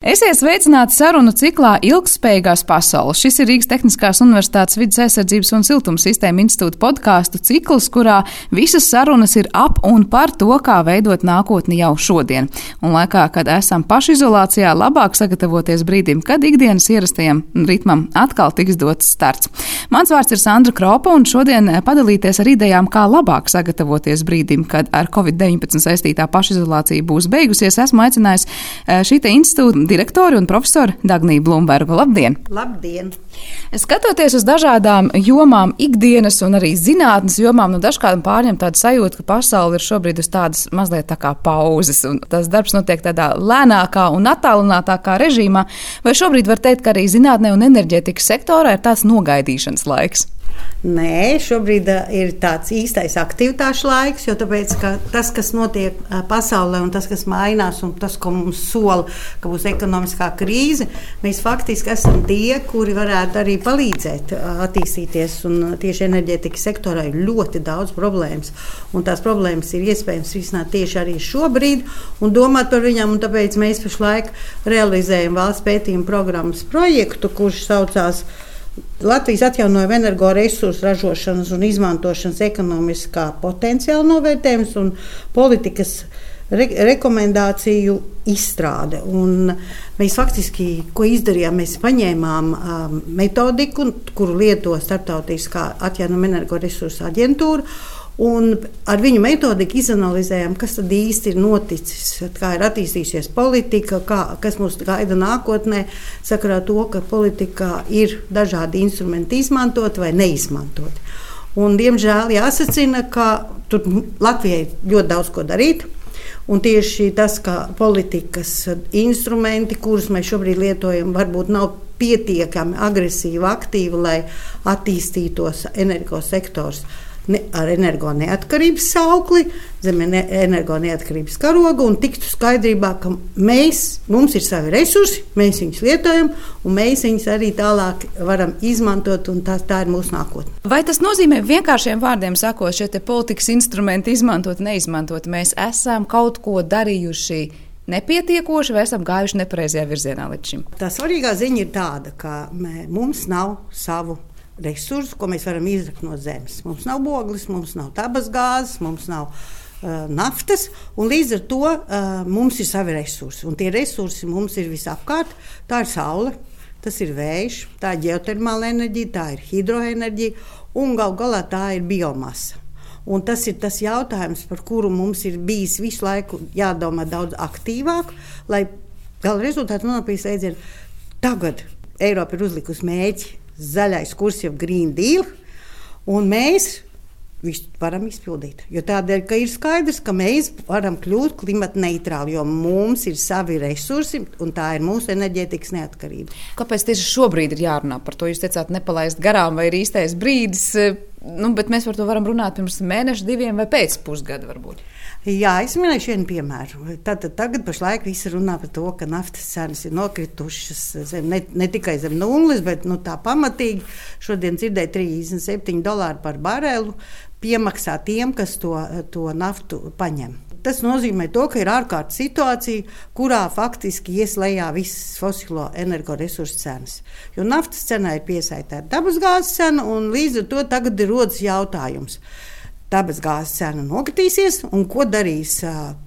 Esiet sveicināti sarunu ciklā Ilgspējīgās pasaules. Šis ir Rīgas Tehniskās Universitātes vidas aizsardzības un siltuma sistēma institūta podkāstu cikls, kurā visas sarunas ir ap un par to, kā veidot nākotni jau šodien. Un laikā, kad esam pašizolācijā, labāk sagatavoties brīdim, kad ikdienas ierastajam ritmam atkal tiks dots starts. Mans vārds ir Sandra Kropa, un šodien padalīties ar idejām, kā labāk sagatavoties brīdim, kad ar Covid-19 saistītā pašizolācija būs beigusies, esmu aicinājis eh, šī institūta direktori un profesori Dagniju Blumbergu. Labdien! Labdien! Skatoties uz dažādām jomām, ikdienas un arī zinātnes jomām, nu dažkārt pārņem tādu sajūtu, ka pasaule ir šobrīd uz tādas mazliet tā kā pauzes, un tas darbs notiek tādā lēnākā un attālinātākā režīmā. Vai šobrīd var teikt, ka arī zinātnē un enerģētikas sektorā ir tāds nogaidīšanas laiks? Nē, šobrīd ir tāds īstais aktivitāšu laiks, jo tāpēc, tas, kas notiek pasaulē, un tas, kas mainās, un tas, ko mums sola, ka būs ekonomiskā krīze, mēs faktiski esam tie, kuri varētu arī palīdzēt attīstīties. Un tieši enerģētikas sektorā ir ļoti daudz problēmas, un tās problēmas ir iespējams risināt tieši arī šobrīd un domāt par viņām. Tāpēc mēs pašlaik realizējam valsts pētījuma programmas projektu, kurš saucās Latvijas atjaunojuma energoresursu ražošanas un izmantošanas ekonomiskā potenciāla novērtējums un politikas re rekomendāciju izstrāde. Un mēs faktiski, izdarījām, mēs paņēmām um, metodiku, kuru lieto Startautiskā atjaunojuma energoresursu aģentūra Un ar viņu metodiku izanalizējām, kas tad īsti ir noticis, kā ir attīstījusies politika, kā, kas mūs gaida nākotnē, sakarā to, ka politikā ir dažādi instrumenti izmantot vai neizmantot. Un, diemžēl jāsacina, ka tur Latvijai ļoti daudz ko darīt. Un tieši tas, ka politikas instrumenti, kurus mēs šobrīd lietojam, varbūt nav pietiekami agresīvi, aktīvi, lai attīstītos energosektors ne, ar energo neatkarības saukli, zem energo neatkarības karoga un tiktu skaidrībā, ka mēs, mums ir savi resursi, mēs viņus lietojam un mēs viņus arī tālāk varam izmantot un tā, tā ir mūsu nākotne. Vai tas nozīmē vienkāršiem vārdiem sakot, šie politikas instrumenti izmantot, neizmantot, mēs esam kaut ko darījuši? nepietiekoši vai esam gājuši nepareizajā virzienā līdz šim? Tā svarīgā ziņa ir tāda, ka mē, mums nav savu resursu, ko mēs varam izrakt no zemes. Mums nav ogles, mums nav dabas gāzes, mums nav uh, naftas, un līdz ar to uh, mums ir savi resursi. Un tie resursi mums ir visapkārt. Tā ir saule, tas ir vējš, tā ir ģeotermāla enerģija, tā ir hidroenerģija, un gal galā tā ir biomasa. Un tas ir tas jautājums, par kuru mums ir bijis visu laiku jādomā daudz aktīvāk, lai gala rezultātā nonāktu pie slēdziena. Tagad Eiropa ir uzlikusi mērķi zaļais kurs, jau Green Deal, un mēs visu varam izpildīt. Jo tādēļ, ka ir skaidrs, ka mēs varam kļūt klimata neitrāli, jo mums ir savi resursi, un tā ir mūsu enerģētikas neatkarība. Kāpēc tieši šobrīd ir jārunā par to? Jūs teicāt, nepalaist garām, vai ir īstais brīdis, nu, bet mēs par to varam runāt pirms mēneša, diviem vai pēc pusgada varbūt. Jā, es minēšu vienu piemēru. Tātad tagad pašlaik visi runā par to, ka naftas cenas ir nokritušas zem, ne, ne tikai zem nulles, bet nu, tā pamatīgi. Šodien dzirdēju 37 dolāru par barelu piemaksā tiem, kas to, to naftu paņem. Tas nozīmē, to, ka ir ārkārtas situācija, kurā faktiski ieslēdzā visas fosilo energoresursu cenas. Jo naftas cenā ir piesaistīta dabasgāzes cena, un līdz ar to tagad ir rodas jautājums dabasgāzes cena nokritīsies, un ko darīs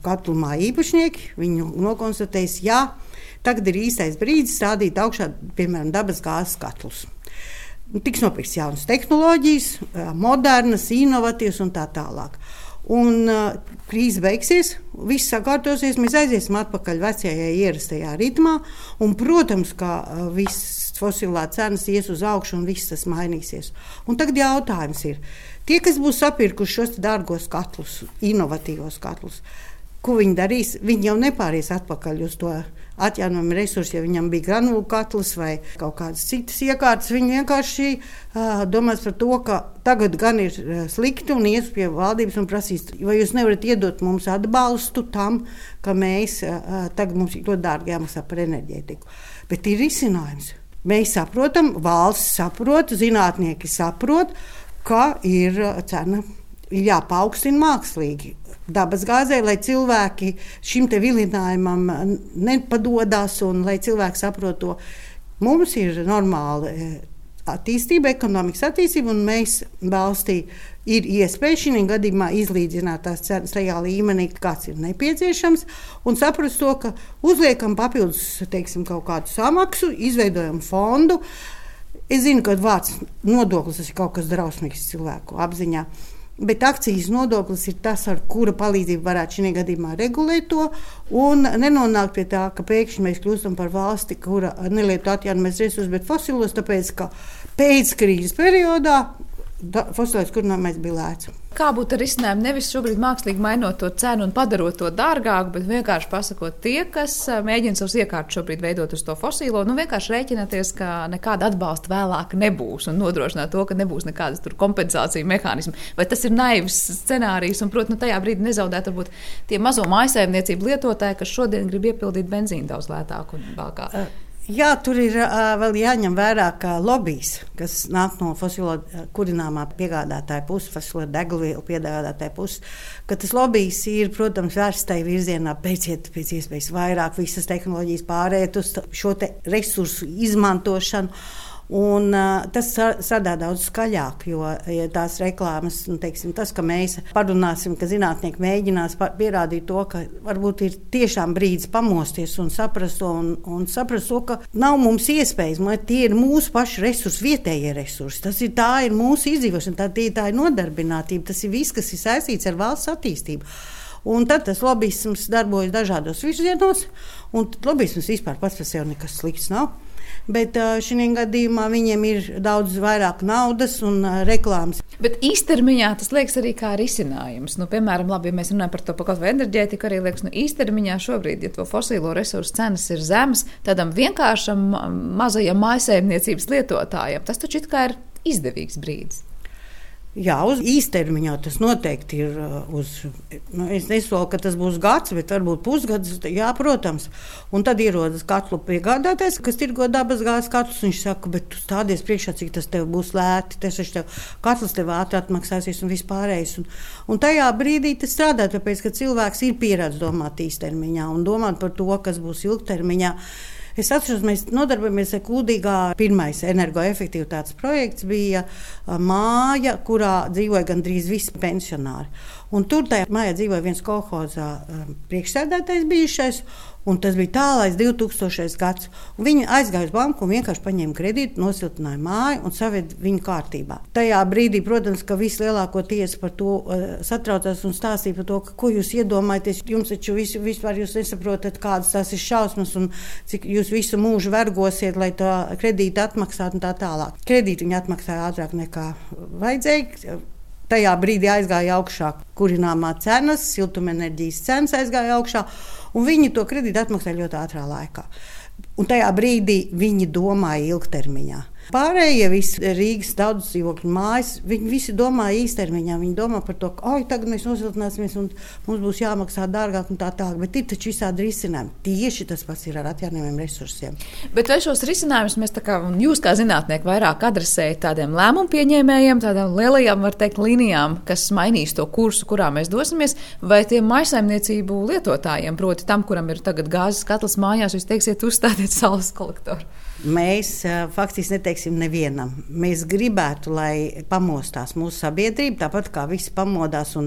katlumā īpašnieki? Viņi nokonstatēs, jā, tagad ir īstais brīdis stādīt augšā, piemēram, dabasgāzes katlus. Tiks nopirkts jaunas tehnoloģijas, modernas, inovatīvas un tā tālāk. Un uh, krīze beigsies, viss sakārtosies, mēs aiziesim atpakaļ vecajā ierastajā ritmā. Un, protams, ka uh, viss fosilā cenas ies uz augšu un viss tas mainīsies. Un tagad jautājums ir, tie, kas būs sapirkuši šos dārgos katlus, inovatīvos katlus, ko viņi darīs? Viņi jau nepāries atpakaļ uz to atjaunojumu resursu, ja viņam bija granulu katls vai kaut kādas citas iekārtas. Viņi vienkārši uh, domās par to, ka tagad gan ir slikti un ies pie valdības un prasīs, vai jūs nevarat iedot mums atbalstu tam, ka mēs uh, tagad mums ļoti dārgi jāmaksā par enerģētiku. Bet ir risinājums. Mēs saprotam, valsts saprot, zinātnieki saprot, ka ir cena ir jāpaukstina mākslīgi. Dabasgāzē, lai cilvēki šim vilinājumam nepadodas un lai cilvēki saprot to, mums ir normāli attīstība, ekonomikas attīstība, un mēs valstī ir iespēja šī gadījumā izlīdzināt tās cenas tajā līmenī, kāds ir nepieciešams, un saprast to, ka uzliekam papildus teiksim, kaut kādu samaksu, izveidojam fondu. Es zinu, ka vārds nodoklis ir kaut kas drausmīgs cilvēku apziņā. Bet akcijas nodoklis ir tas, ar kura palīdzību varētu šajā gadījumā regulēt to un nenonākt pie tā, ka pēkšņi mēs kļūstam par valsti, kura nelieto atjaunojamies resursus, bet fosilos, tāpēc ka pēc krīzes periodā fosilais kurināmais bija lēts. Kā būtu ar risinājumu nevis šobrīd mākslīgi mainot to cenu un padarot to dārgāku, bet vienkārši pasakot tie, kas mēģina savus iekārtus šobrīd veidot uz to fosilo, nu vienkārši rēķināties, ka nekāda atbalsta vēlāk nebūs un nodrošināt to, ka nebūs nekādas kompensāciju mehānismu. Vai tas ir naivs scenārijs un, protams, nu, tajā brīdī nezaudēt varbūt tie mazo mājasēmniecību lietotāji, kas šodien grib iepildīt benzīnu daudz lētāk un bākāk? Uh. Jā, tur ir uh, vēl jāņem vērā, ka lobbyis, kas nāk no fosilo kurināmā piegādātāja puses, fosilo degvielu piegādātāja puses, ka tas lobbyis ir, protams, vērsts tajā virzienā, pēciet pēc iespējas vairāk visas tehnoloģijas pārēt uz šo resursu izmantošanu. Un, uh, tas strādā daudz skaļāk, jo ja tās reklāmas, nu, teiksim, tas, ka mēs parunāsim, ka zinātnieki mēģinās pierādīt to, ka varbūt ir tiešām brīdis pamosties un saprast to, un, un saprast to ka nav mums iespējas, lai tie ir mūsu paši resursi, vietējie resursi. Tas ir, ir mūsu izdzīvošana, tā, tie, tā ir nodarbinātība, tas ir viss, kas ir saistīts ar valsts attīstību. Un tad tas lobbyisms darbojas dažādos virzienos, un lobbyisms vispār pats par sevi nekas slikts nav bet šī gadījumā viņiem ir daudz vairāk naudas un reklāmas. Bet īstermiņā tas liekas arī kā risinājums. Nu, piemēram, labi, ja mēs runājam par to kaut vai enerģētiku, arī liekas, nu, īstermiņā šobrīd, ja to fosīlo resursu cenas ir zemas, tādam vienkāršam mazajam mājsaimniecības lietotājam, tas taču ir izdevīgs brīdis. Jā, uz īstermiņā tas noteikti ir. Uh, uz, nu, es nesolu, ka tas būs gads, bet varbūt pusgads. Jā, protams. Un tad ierodas katlu piegādātājs, kas tirgo dabas gāzes katlus. Viņš saka, bet tu stādies priekšā, cik tas tev būs lēti. Tas tev katls tev ātri atmaksāsies un vispārējais. Un, un tajā brīdī tas strādā, tāpēc, ka cilvēks ir pieredzējis domāt īstermiņā un domāt par to, kas būs ilgtermiņā. Es atceros, mēs nodarbojamies ar Kūdīgā. Pirmais energoefektivitātes projekts bija māja, kurā dzīvoja gandrīz visi pensionāri. Un tur tajā mājā dzīvoja viens kolhozā priekšsēdētājs bijušais. Un tas bija tālākais 2000. gads. Un viņi aizgāja uz banku un vienkārši paņēma kredītu, nosiltināja māju un saved viņu kārtībā. Tajā brīdī, protams, ka vislielākoties par to uh, satraucās un stāstīja par to, ka, ko jūs iedomājaties. Jums taču visu, vispār jūs nesaprotat, kādas tās ir šausmas un cik jūs visu mūžu vergosiet, lai to kredītu atmaksātu un tā tālāk. Kredītu viņi atmaksāja ātrāk nekā vajadzēja. Tajā brīdī aizgāja augšā kurināmā cenas, siltumenerģijas cenas aizgāja augšā un viņi to kredītu atmaksā ļoti ātrā laikā. Un tajā brīdī viņi domāja ilgtermiņā. Pārējie visi Rīgas daudz dzīvokļu mājas, viņi visi domā īstermiņā. Viņi domā par to, ka oh, tagad mēs nosiltināsimies un mums būs jāmaksā dārgāk un tā tālāk. Bet ir taču visādi risinājumi. Tieši tas pats ir ar atjaunojumiem resursiem. Bet vai šos risinājumus mēs kā, jūs kā zinātnieki vairāk adresējat tādiem lēmumu pieņēmējiem, tādām lielajām, var teikt, līnijām, kas mainīs to kursu, kurā mēs dosimies, vai tiem maisaimniecību lietotājiem, proti tam, kuram ir tagad gāzes katls mājās, jūs teiksiet, uzstādiet saules kolektoru? Mēs faktiski neteiksim nevienam. Mēs gribētu, lai pamostās mūsu sabiedrība, tāpat kā visi pamodās.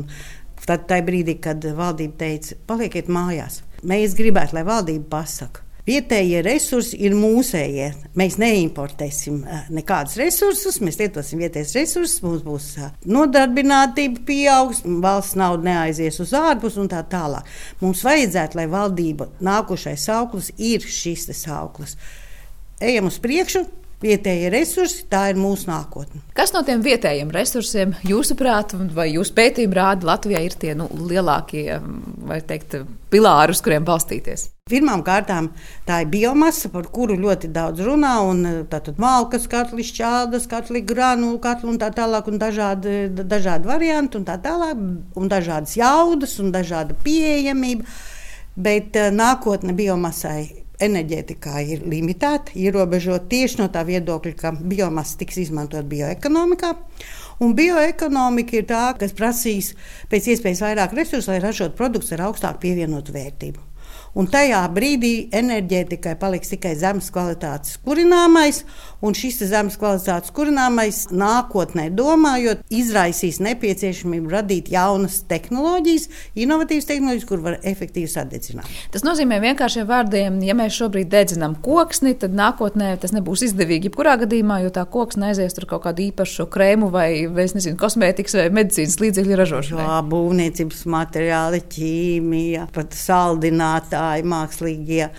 Tad, brīdī, kad valdība teica, palieciet mājās, mēs gribētu, lai valdība pasakā. Vietējie resursi ir mūsējie. Mēs neimportēsim nekādus resursus, mēs lietosim vietējos resursus, mums būs nodarbinātība, pieaugs, valsts nauda neaizies uz ārpus un tā tālāk. Mums vajadzētu, lai valdība nākošais sauklis ir šis sauklis ejam uz priekšu. Vietējie resursi, tā ir mūsu nākotne. Kas no tiem vietējiem resursiem, jūsuprāt, vai jūsu pētījumi rāda, Latvijā ir tie nu, lielākie teikt, pilāri, uz kuriem balstīties? Pirmkārt, tā ir biomasa, par kuru ļoti daudz runā. Tātad malkas katli, šķeldas katli, granulu katli un tā tālāk, un dažādi, dažādi varianti, un tā tālāk, un dažādas jaudas un dažāda pieejamība. Bet nākotne biomasai enerģētikā ir limitēta, ierobežota tieši no tā viedokļa, ka biomasa tiks izmantot bioekonomikā. Un bioekonomika ir tā, kas prasīs pēc iespējas vairāk resursu, lai ražotu produktus ar augstāku pievienotu vērtību. Un tajā brīdī enerģētikai paliks tikai zemes kvalitātes kurināmais, un šis zemes kvalitātes kurināmais nākotnē domājot, izraisīs nepieciešamību radīt jaunas tehnoloģijas, inovatīvas tehnoloģijas, kur var efektīvi sadedzināt. Tas nozīmē vienkāršiem vārdiem, ja mēs šobrīd dedzinām koksni, tad nākotnē tas nebūs izdevīgi jebkurā gadījumā, jo tā koksne aizies tur kaut kādu īpašu krēmu vai, vai nezinu, kosmētikas vai medicīnas līdzekļu ražošanai. Jā, būvniecības materiāli, ķīmija, pat saldinātāji ražotāji, mākslīgie.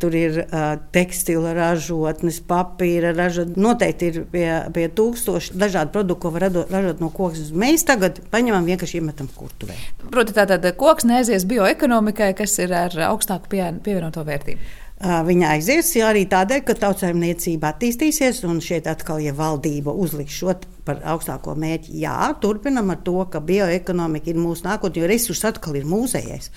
Tur ir uh, tekstila ražotnes, papīra ražotnes. Noteikti ir pie, pie tūkstoši dažādu produktu, ko var ražot, ražot no koksnes. Mēs tagad paņemam vienkārši iemetam kurtuvē. Proti, tātad koks neaizies bioekonomikai, kas ir ar augstāku pie, pievienoto vērtību. Viņa aizies arī tādēļ, ka tautsājumniecība attīstīsies, un šeit atkal, ja valdība uzliks šo par augstāko mērķi, jā, turpinam ar to, ka bioekonomika ir mūsu nākotne, jo resursi atkal ir mūsējais.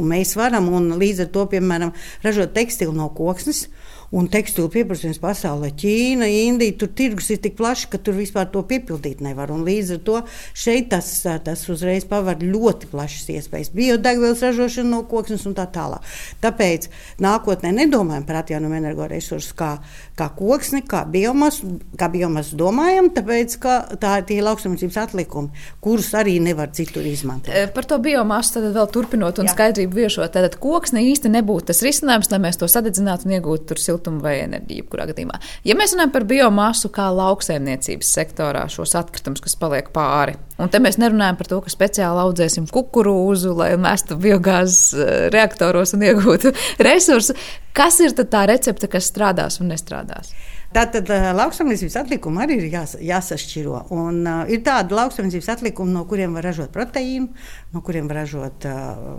Un mēs varam, un līdz ar to, piemēram, ražot tekstilu no koksnes, un tekstilu pieprasījums pasaulē, Ķīna, Indija, tur tirgus ir tik plašs, ka tur vispār to piepildīt nevar. Un līdz ar to šeit tas, tas uzreiz paver ļoti plašas iespējas. Biodegvielas ražošana no koksnes un tā tālāk. Tāpēc nākotnē nedomājam par atjaunojumu energoresursus kā, kā koksni, kā biomasu, kā biomasu domājam, tāpēc, ka tā ir tie lauksamniecības atlikumi, kurus arī nevar citur izmantot. E, par to biomasu tad vēl turpinot un Jā. skaidrību viešot, tad koksne īsti nebūtu tas risinājums, lai mēs to sadedzinātu un iegūtu tur siltu siltumu vai enerģiju, gadījumā. Ja mēs runājam par biomasu kā lauksaimniecības sektorā, šos atkritumus, kas paliek pāri, un te mēs nerunājam par to, ka speciāli audzēsim kukurūzu, lai mestu biogāzes eh, reaktoros un iegūtu resursu, kas ir tā recepte, kas strādās un nestrādās? Tātad uh, lauksaimniecības atlikumi arī ir jās, jāsašķiro. Un, uh, ir tādi lauksaimniecības atlikumi, no kuriem var ražot proteīnu, no kuriem var ražot uh,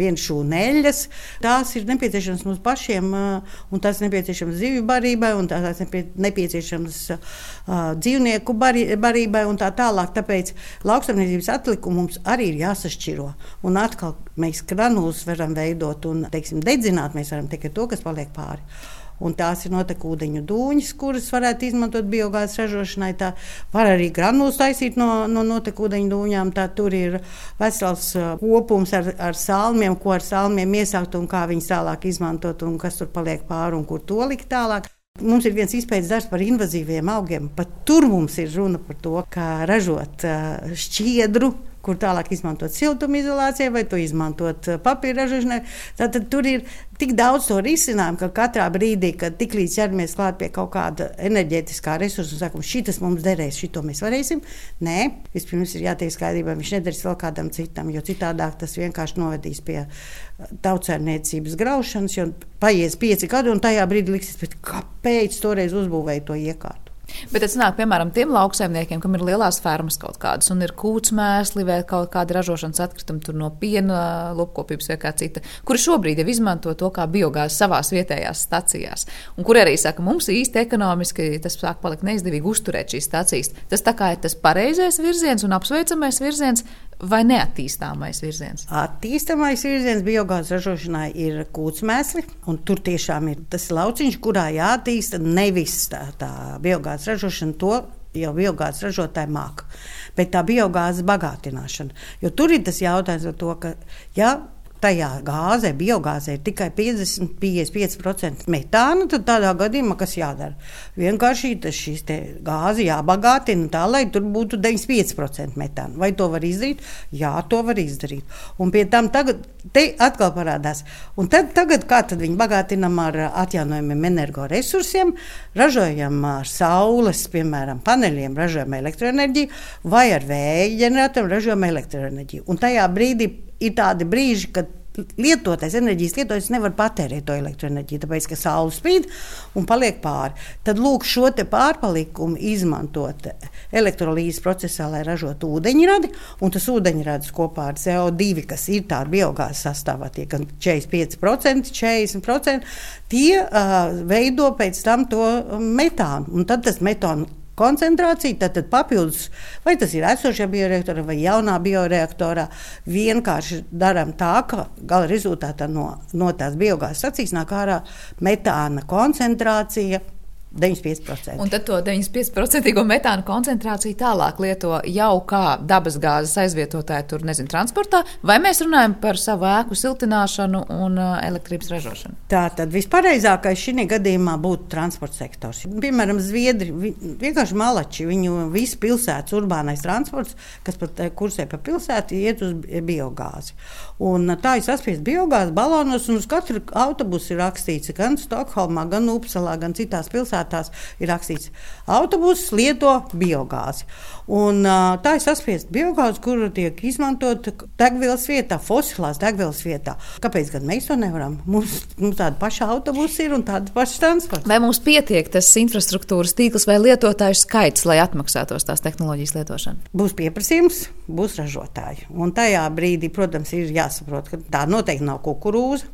vienšūneļas. Tās ir nepieciešamas mums pašiem, uh, un tās ir nepieciešamas zivju barībai, un tās ir nepieciešamas uh, dzīvnieku bari, barībai un tā tālāk. Tāpēc lauksaimniecības atlikumi mums arī ir jāsašķiro. Un atkal mēs granulas varam veidot un teiksim, dedzināt, mēs varam tikai to, kas paliek pāri un tās ir notekūdeņu dūņas, kuras varētu izmantot biogāzes ražošanai. Tā var arī granulas taisīt no, no notekūdeņu dūņām. Tā, tur ir vesels uh, kopums ar, ar salmiem, ko ar salmiem iesākt un kā viņus tālāk izmantot un kas tur paliek pāri un kur to likt tālāk. Mums ir viens izpētes darbs par invazīviem augiem. Pat tur mums ir runa par to, kā ražot uh, šķiedru kur tālāk izmantot siltumizolācijai vai to izmantot uh, papīra ražošanai. Tad tur ir tik daudz to risinājumu, ka katrā brīdī, kad tiklīdz ķeramies klāt pie kaut kāda enerģētiskā resursa un sakam, šis mums derēs, šito mēs varēsim, nē, vispirms ir jātiek skaidrībā, viņš nedarīs vēl kādam citam, jo citādāk tas vienkārši novedīs pie uh, tautsērniecības graušanas, jo paies pieci gadi un tajā brīdī liksies, kāpēc toreiz uzbūvēja to iekārtu. Bet tas nāk, piemēram, tiem lauksaimniekiem, kam ir lielās fermas kaut kādas, un ir kūts mēsli vai kaut kāda ražošanas atkrituma no piena, lopkopības vai kā cita, kuri šobrīd jau izmanto to kā biogāzi savās vietējās stacijās, un kuri arī saka, mums īsti ekonomiski tas sāk palikt neizdevīgi uzturēt šīs stacijas. Tas tā kā ir tas pareizais virziens un apsveicamais virziens, vai neattīstāmais virziens? Attīstāmais virziens biogāzes ražošanai ir kūtsmēsli, un tur tiešām ir tas lauciņš, kurā jāattīsta nevis tā, tā biogāzes ražošana, to jau biogāzes ražotāji māca, bet tā biogāzes bagātināšana. Jo tur ir tas jautājums par to, ka ja tajā gāzē, biogāzē ir tikai 50-55% metāna, tad tādā gadījumā kas jādara? Vienkārši šīs gāzi jābagātina tā, lai tur būtu 95% metāna. Vai to var izdarīt? Jā, to var izdarīt. Un pie tam tagad te atkal parādās. Un tad, tagad kā tad viņi bagātinam ar atjaunojumiem energoresursiem, ražojam ar saules, piemēram, paneļiem, ražojam elektroenerģiju, vai ar vēja ģeneratoriem ražojam elektroenerģiju. Un tajā brīdī ir tādi brīži, kad lietotais enerģijas lietotājs nevar patērēt to elektroenerģiju, tāpēc ka saule spīd un paliek pāri. Tad lūk, šo pārpalikumu izmantot elektrolīzes procesā, lai ražotu ūdeņradi, un tas ūdeņradis kopā ar CO2, kas ir tāda biogāzes sastāvā, tie gan 45%, 40%, tie uh, veido pēc tam to metānu. Un tad tas metānu koncentrācija, tad, tad papildus, vai tas ir esošajā bioreaktorā vai jaunā bioreaktorā, vienkārši darām tā, ka gala rezultātā no, no tās biogāzes acīs nāk ārā metāna koncentrācija 95%. Un tad to 95% metāna koncentrāciju tālāk lieto jau kā dabasgāzes aizvietotāju, tur nezinu, transportā, vai mēs runājam par savu ēku siltināšanu un uh, elektrības ražošanu? Tā tad vispareizākais šī gadījumā būtu transporta sektors. Piemēram, Zviedri vienkārši malači, viņu visu pilsētas urbānais transports, kas pat eh, kursē pa pilsētu, iet uz biogāzi. Un uh, tā ir saspiesta biogāzi balonos, un uz katru autobusu ir rakstīts gan Stokholmā, gan Upsalā, gan citās pilsētās pilsētās ir rakstīts, autobuss lieto biogāzi. Un, tā ir saspiesta biogāze, kur tiek izmantota degvielas vietā, fosilās degvielas vietā. Kāpēc gan mēs to nevaram? Mums, mums tāda paša autobusa ir un tāda paša transporta. Vai mums pietiek tas infrastruktūras tīkls vai lietotāju skaits, lai atmaksātos tās tehnoloģijas lietošana? Būs pieprasījums, būs ražotāji. Un tajā brīdī, protams, ir jāsaprot, ka tā noteikti nav kukurūza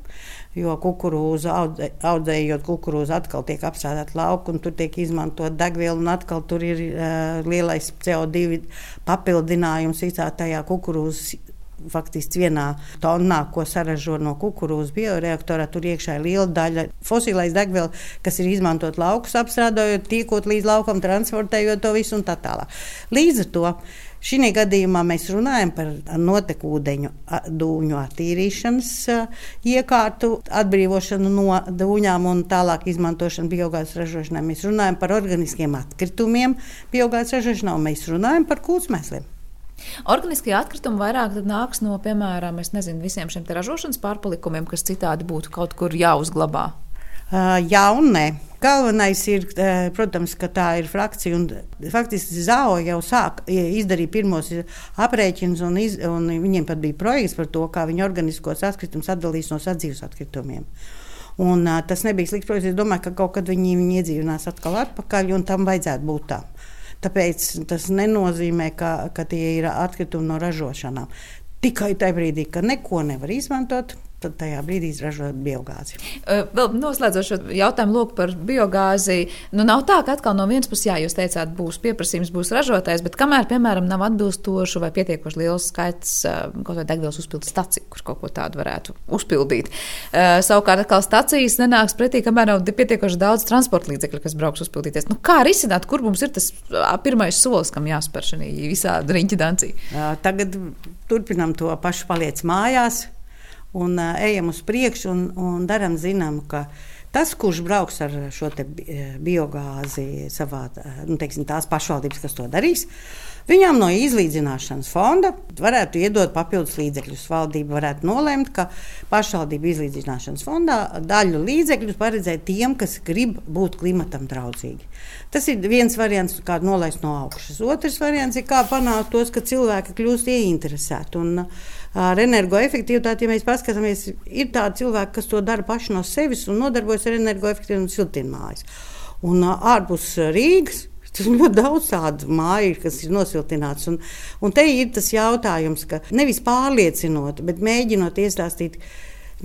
jo kukurūza audzē, audzējot kukurūzu atkal tiek apstrādāta lauka un tur tiek izmantot degviela un atkal tur ir uh, lielais CO2 papildinājums visā tajā kukurūzas. Faktiski vienā tonnā, ko saražo no kukurūzas bioreaktorā, tur iekšā ir liela daļa fosilais degviela, kas ir izmantot laukus apstrādājot, tiekot līdz laukam, transportējot to visu un tā tālāk. Līdz ar to Šī gadījumā mēs runājam par notekūdeņu dūņu attīrīšanas iekārtu, atbrīvošanu no dūņām un tālāk izmantošanu biogāzes ražošanai. Mēs runājam par organiskiem atkritumiem biogāzes ražošanā un mēs runājam par kūtsmēsliem. Organiskie atkritumi vairāk nāks no, piemēram, nezinu, visiem šiem ražošanas pārpalikumiem, kas citādi būtu kaut kur jāuzglabā. Uh, jā un nē. Galvenais ir, protams, ka tā ir frakcija. Faktiski Zao jau sāk izdarīt pirmos aprēķinus, un, iz, un viņiem pat bija projekts par to, kā viņi organiskos atkritumus atdalīs no sadzīves atkritumiem. Un, uh, tas nebija slikts projekts. Es domāju, ka kaut kad viņi, viņi iedzīvinās atkal atpakaļ, un tam vajadzētu būt tā. Tāpēc tas nenozīmē, ka, ka tie ir atkritumi no ražošanām. Tikai tajā brīdī, kad neko nevar izmantot, tad tajā brīdī izražot biogāzi. Vēl noslēdzot šo jautājumu par biogāzi, nu nav tā, ka atkal no vienas puses, jā, jūs teicāt, būs pieprasījums, būs ražotājs, bet kamēr, piemēram, nav atbilstošu vai pietiekoši liels skaits kaut vai degvielas uzpildes staciju, kur kaut ko tādu varētu uzpildīt. Savukārt atkal stacijas nenāks pretī, kamēr nav pietiekoši daudz transporta līdzekļu, kas brauks uzpildīties. Nu, kā risināt, kur mums ir tas pirmais solis, kam jāspēr šī visā riņķa dancī? Tagad turpinam to pašu paliec mājās un uh, ejam uz priekšu un, un darām zinām, ka tas, kurš brauks ar šo biogāzi savā, nu, teiksim, tās pašvaldības, kas to darīs, viņām no izlīdzināšanas fonda varētu iedot papildus līdzekļus. Valdība varētu nolemt, ka pašvaldību izlīdzināšanas fondā daļu līdzekļus paredzēt tiem, kas grib būt klimatam draudzīgi. Tas ir viens variants, kā nolaist no augšas. Otrs variants ir, kā panākt tos, ka cilvēki kļūst ieinteresēti. Un, uh, ar energoefektivitāti, ja mēs paskatāmies, ir tādi cilvēki, kas to dara paši no sevis un nodarbojas ar energoefektivitāti un siltinmājas. Un ārpus Rīgas. Tas ļoti daudz tādu māju, kas ir nosiltināts. Un, un te ir tas jautājums, ka nevis pārliecinot, bet mēģinot iestāstīt,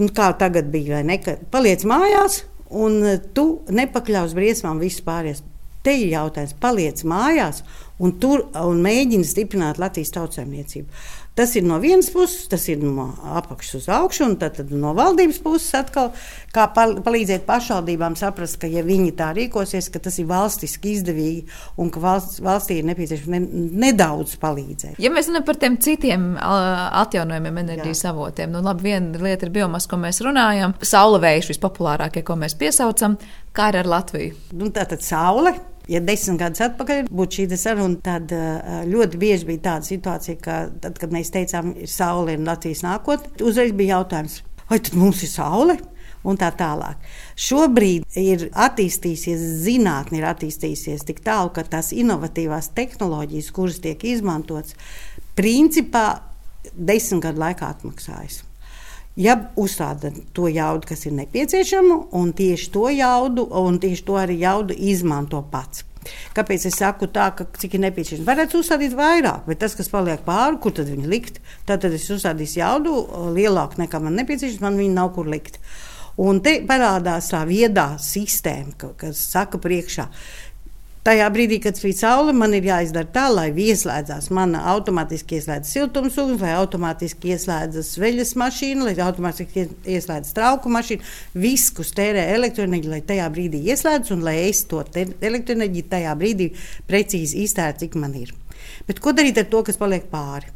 nu, kā tagad bija, vai ne, paliec mājās, un tu nepakļaus briesmām visus pārējos. Te ir jautājums, paliec mājās un tur un mēģini stiprināt Latvijas tautsēmniecību. Tas ir no vienas puses, tas ir no apakšas uz augšu, un tad, tad no valdības puses atkal kā palīdzēt pašvaldībām saprast, ka, ja viņi tā rīkosies, ka tas ir valstiski izdevīgi un ka valsts, valstī ir nepieciešams ne, nedaudz palīdzēt. Ja mēs runājam par tiem citiem atjaunojumiem enerģijas Jā. avotiem, nu labi, viena lieta ir biomasa, ko mēs runājam, saule vējš vispopulārākie, ko mēs piesaucam, kā ir ar Latviju. Nu, tā tad saule Ja desmit gadus atpakaļ būtu šī saruna, tad ļoti bieži bija tāda situācija, ka tad, kad mēs teicām, ir saule un Latvijas nākotne, uzreiz bija jautājums, vai tad mums ir saule? Un tā tālāk. Šobrīd ir attīstījusies, zinātnē ir attīstījusies tik tālu, ka tās inovatīvās tehnoloģijas, kuras tiek izmantotas, principā desmit gadu laikā atmaksājas ja uzstāda to jaudu, kas ir nepieciešama, un tieši to jaudu, un tieši to arī jaudu izmanto pats. Kāpēc es saku tā, ka cik ir nepieciešams? Varētu uzstādīt vairāk, bet tas, kas paliek pāri, kur tad viņi likt, tad, es uzstādīšu jaudu lielāku nekā man nepieciešams, man viņa nav kur likt. Un te parādās tā viedā sistēma, kas saka priekšā, Tajā brīdī, kad spīd saule, man ir jāizdara tā, lai ieslēdzās mana automātiski ieslēdzas siltumsūknis, lai automātiski ieslēdzas veļas mašīna, lai automātiski ieslēdzas trauku mašīna. Viss, kas tērē elektroenerģiju, lai tajā brīdī ieslēdzas un lai es to elektroenerģiju tajā brīdī precīzi iztērētu, cik man ir. Bet ko darīt ar to, kas paliek pāri?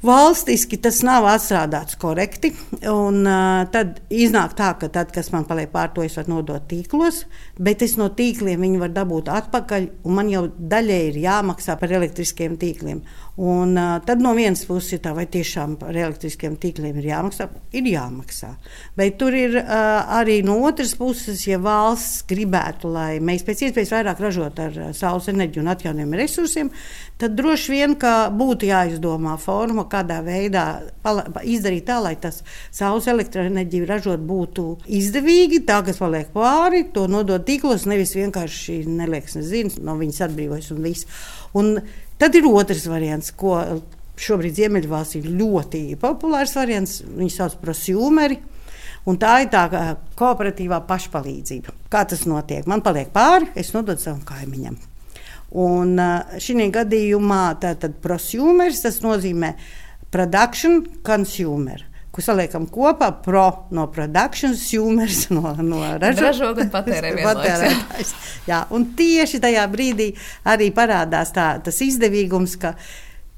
Valstiski tas nav atstrādāts korekti. Un, uh, tad iznāk tā, ka tad, kas man paliek pār to, es varu nodot tīklos, bet es no tīkliem viņu varu dabūt atpakaļ, man jau daļai ir jāmaksā par elektriskiem tīkliem. Un, uh, tad no vienas puses ir tā, vai tiešām par elektriskiem tīkliem ir jāmaksā. Ir jāmaksā. Bet tur ir uh, arī no otras puses, ja valsts gribētu, lai mēs pēc iespējas vairāk ražotu ar uh, saules enerģiju un atjaunojumiem resursiem, tad droši vien būtu jāizdomā forma, kādā veidā izdarīt tā, lai tas saules elektroenerģiju ražot būtu izdevīgi. Tā, kas paliek pāri, to nodot tīklos, nevis vienkārši nelieks nezinu, no viņas atbrīvojas un viss. Un Tad ir otrs variants, ko šobrīd Ziemeļvalstī ir ļoti populārs variants. Viņi sauc par prosjūmeri. Un tā ir tā kooperatīvā pašpalīdzība. Kā tas notiek? Man paliek pāri, es nododu savam kaimiņam. Un šī gadījumā tātad prosjūmers tas nozīmē production consumer ko saliekam kopā, pro no production, humors no, no ražotāja un patērētājs. Jā, un tieši tajā brīdī arī parādās tā, tas izdevīgums, ka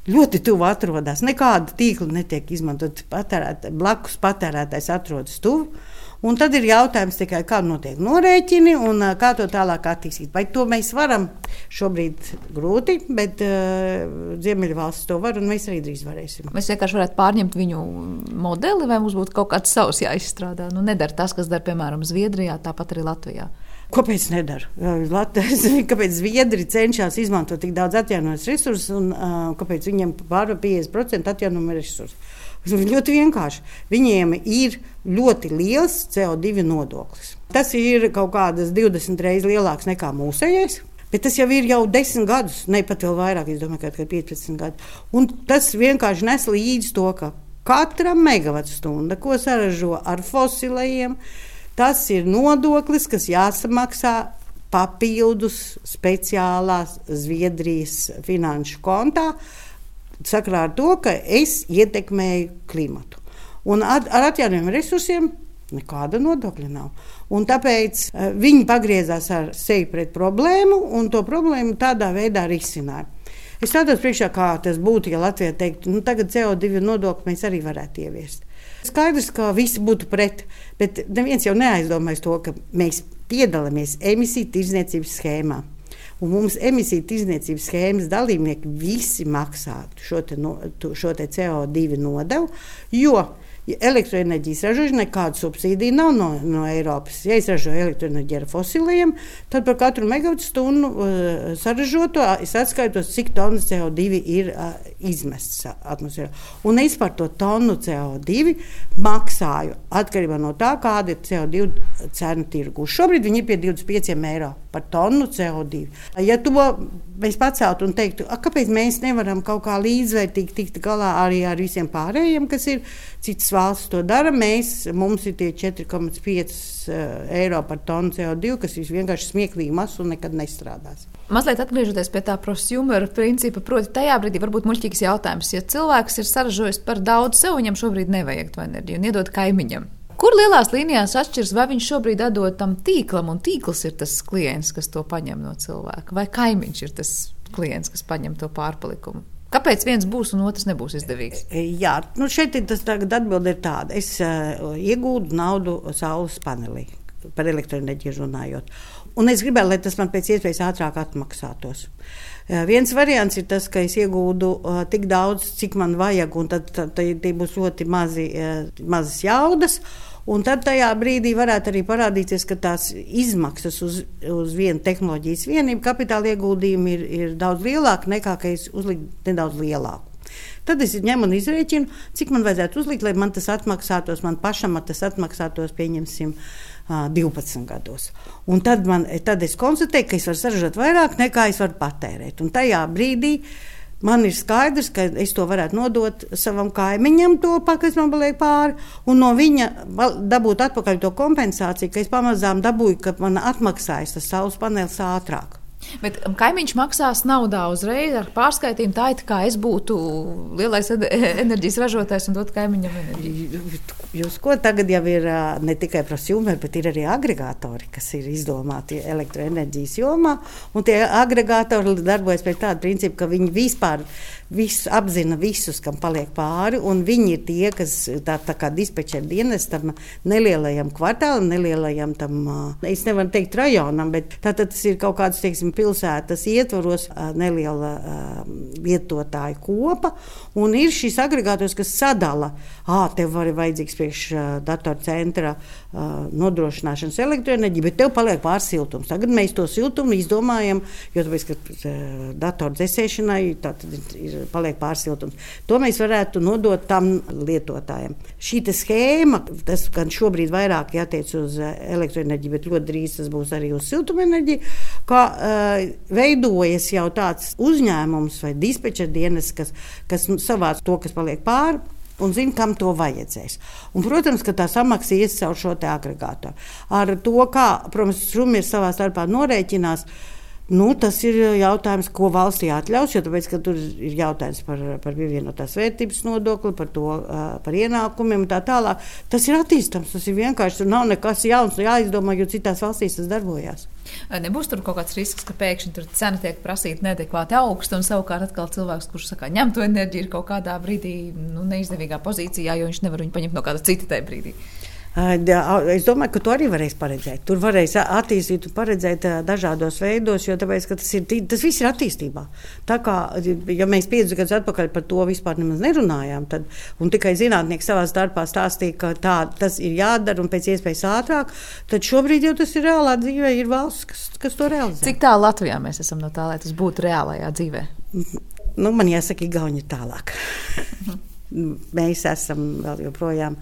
ļoti tuvu atrodas. Nekāda tīkla netiek izmantot. Patērēt, blakus patērētājs atrodas tuvu. Un tad ir jautājums tikai, kā notiek norēķini un kā to tālāk attīstīt. Vai to mēs varam šobrīd grūti, bet uh, Ziemeļvalsts to var un mēs arī drīz varēsim. Mēs vienkārši varētu pārņemt viņu modeli, vai mums būtu kaut kāds savs jāizstrādā. Nu, nedara tas, kas dara piemēram Zviedrijā, tāpat arī Latvijā. Kāpēc nedara? Latvijas, kāpēc Zviedri cenšas izmantot tik daudz atjaunojumus resursus un uh, kāpēc viņiem pāri 50% atjaunojumu resursu? Ļoti vienkārši. Viņiem ir ļoti liels CO2 nodoklis. Tas ir kaut kādas 20 reizes lielāks nekā mūsējais. Bet tas jau ir jau desmit gadus, ne pat vēl vairāk, es domāju, ka 15 gadi. Un tas vienkārši nes līdzi to, ka katra megavatstunda, ko saražo ar fosilējiem, tas ir nodoklis, kas jāsamaksā papildus speciālās Zviedrijas finanšu kontā sakrā ar to, ka es ietekmēju klimatu. Un ar, ar atjaunojumiem resursiem nekāda nodokļa nav. Un tāpēc uh, viņi pagriezās ar sevi pret problēmu un to problēmu tādā veidā risināja. Es tādos priekšā, kā tas būtu, ja Latvija teiktu, nu tagad CO2 nodokli mēs arī varētu ieviest. Skaidrs, ka visi būtu pret, bet neviens jau neaizdomājas to, ka mēs piedalāmies emisiju tirdzniecības schēmā un mums emisiju tirdzniecības schēmas dalībnieki visi maksātu šo, te no, šo te CO2 nodevu, jo Ja elektroenerģijas ražošana nekāda subsīdija nav no, no Eiropas. Ja es ražoju elektroenerģiju ar fosiliem, tad par katru megawatu stundu uh, saražoto es atskaitos, cik tonnas CO2 ir uh, izmests atmosfērā. Un es par to tonu CO2 maksāju atkarībā no tā, kāda ir CO2 cena tirgu. Šobrīd viņi ir pie 25 eiro par tonu CO2. Ja to mēs paceltu un teiktu, kāpēc mēs nevaram kaut kā līdzvērtīgi tikt galā arī ar visiem pārējiem, kas ir citas valsts to dara, mēs, mums ir tie 4,5 eh, eiro par tonu CO2, kas ir vienkārši smieklīgi maz un nekad nestrādās. Mazliet atgriežoties pie tā prosumera principa, proti, tajā brīdī varbūt muļķīgs jautājums, ja cilvēks ir saražojis par daudz sev, viņam šobrīd nevajag to enerģiju un iedod kaimiņam. Kur lielās līnijās atšķiras, vai viņš šobrīd atdod tam tīklam, un tīkls ir tas klients, kas to paņem no cilvēka, vai kaimiņš ir tas klients, kas paņem to pārpalikumu? Kāpēc viens būs un otrs nebūs izdevīgs? E, jā, nu šeit ir tas atbilde ir tāda. Es uh, iegūdu naudu saules panelī par elektroenerģiju runājot. Un es gribēju, lai tas man pēc iespējas ātrāk atmaksātos. Uh, viens variants ir tas, ka es iegūdu uh, tik daudz, cik man vajag, un tad, tad, tad, tad būs ļoti mazi, uh, mazas jaudas. Un tad tajā brīdī varētu arī parādīties, ka tās izmaksas uz, uz vienu tehnoloģijas vienību, kapitāla ieguldījumi ir, ir daudz lielāki nekā, ka es uzliku nedaudz lielāku. Tad es ņemu un izrēķinu, cik man vajadzētu uzlikt, lai man tas atmaksātos, man pašam tas atmaksātos, pieņemsim, 12 gados. Un tad, man, tad es konstatēju, ka es varu saražot vairāk nekā es varu patērēt. Un tajā brīdī Man ir skaidrs, ka es to varētu nodot savam kaimiņam, to kas man paliek pāri, un no viņa dabūt atpakaļ to kompensāciju, ka es pamazām dabūju, ka man atmaksājas tas saules panelis ātrāk. Bet um, kaimiņš maksās naudā uzreiz ar pārskaitījumu. Tā ir kā es būtu lielais enerģijas ražotājs un dotu kaimiņam enerģiju. Jūs ko tagad jau ir ne tikai prosjūmeri, bet ir arī agregātori, kas ir izdomāti elektroenerģijas jomā. Un tie agregātori darbojas pēc tāda principa, ka viņi vispār visu, apzina visus, kam paliek pāri, viņi ir tie, kas tā, tā kā dispečera dienestam nelielajam kvartālam, nelielajam tam, es nevaru teikt rajonam, bet tā, tas ir kaut kāds, teiksim, pilsētas ietvaros neliela lietotāju kopa, un ir šis agregātors, kas sadala, ā, tev var vajadzīgs priekš datorcentra nodrošināšanas elektroenerģiju, bet tev paliek pāris siltums. Tagad mēs to siltumu izdomājam, jo tāpēc, ka datoru dzēsēšanai ir paliek pārsiltums. To mēs varētu nodot tam lietotājiem. Šī schēma, tas gan šobrīd vairāk jātiec uz elektroenerģiju, bet ļoti drīz tas būs arī uz siltumenerģiju, kā uh, veidojas jau tāds uzņēmums vai dispečera dienas, kas, kas savāc to, kas paliek pāri un zina, kam to vajadzēs. Un, protams, ka tā samaksa ies caur šo agregātoru. Ar to, kā, protams, Šumir savā starpā norēķinās. Nu, tas ir jautājums, ko valstī atļaus. Tāpēc, tur ir jautājums par, par pievienotās vērtības nodokli, par, to, par ienākumiem un tā tālāk. Tas ir attīstāms, tas ir vienkārši. Tur nav nekas jauns, jāizdomā, jo citās valstīs tas darbojās. Nebūs tur kaut kāds risks, ka pēkšņi cena tiek prasīta neadekvāti augsta, un savukārt atkal cilvēks, kurš saka, ņem to enerģiju, ir kaut kādā brīdī nu, neizdevīgā pozīcijā, jo viņš nevar viņu paņemt no kāda cita tajā brīdī. Es domāju, ka to arī varēs paredzēt. Tur varēs attīstīt un paredzēt dažādos veidos, jo tāpēc, tas, ir, tas viss ir attīstībā. Tā kā ja mēs piecus gadus atpakaļ par to vispār nerunājām, tad tikai zinātnieki savā starpā stāstīja, ka tā, tas ir jādara un pēc iespējas ātrāk, tad šobrīd jau tas ir reālā dzīvē, ir valsts, kas, kas to realizē. Cik tālu Latvijā mēs esam no tā, lai tas būtu reālajā dzīvē? Nu, man jāsaka, Igauni tālāk. mēs esam vēl joprojām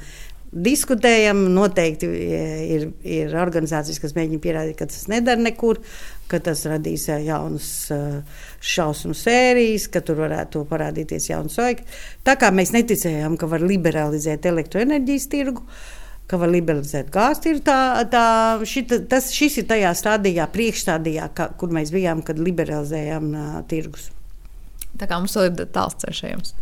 diskutējam. Noteikti e, ir, ir organizācijas, kas mēģina pierādīt, ka tas nedara nekur, ka tas radīs e, jaunas e, šausmu sērijas, ka tur varētu parādīties jauns soļi. Tā kā mēs neticējām, ka var liberalizēt elektroenerģijas tirgu. Ka var liberalizēt gāzi. Tā, tā, šita, tas, šis ir tajā stadijā, priekšstādījā, ka, kur mēs bijām, kad liberalizējām uh, tirgus. Tā kā mums vēl ir tāls ceļš.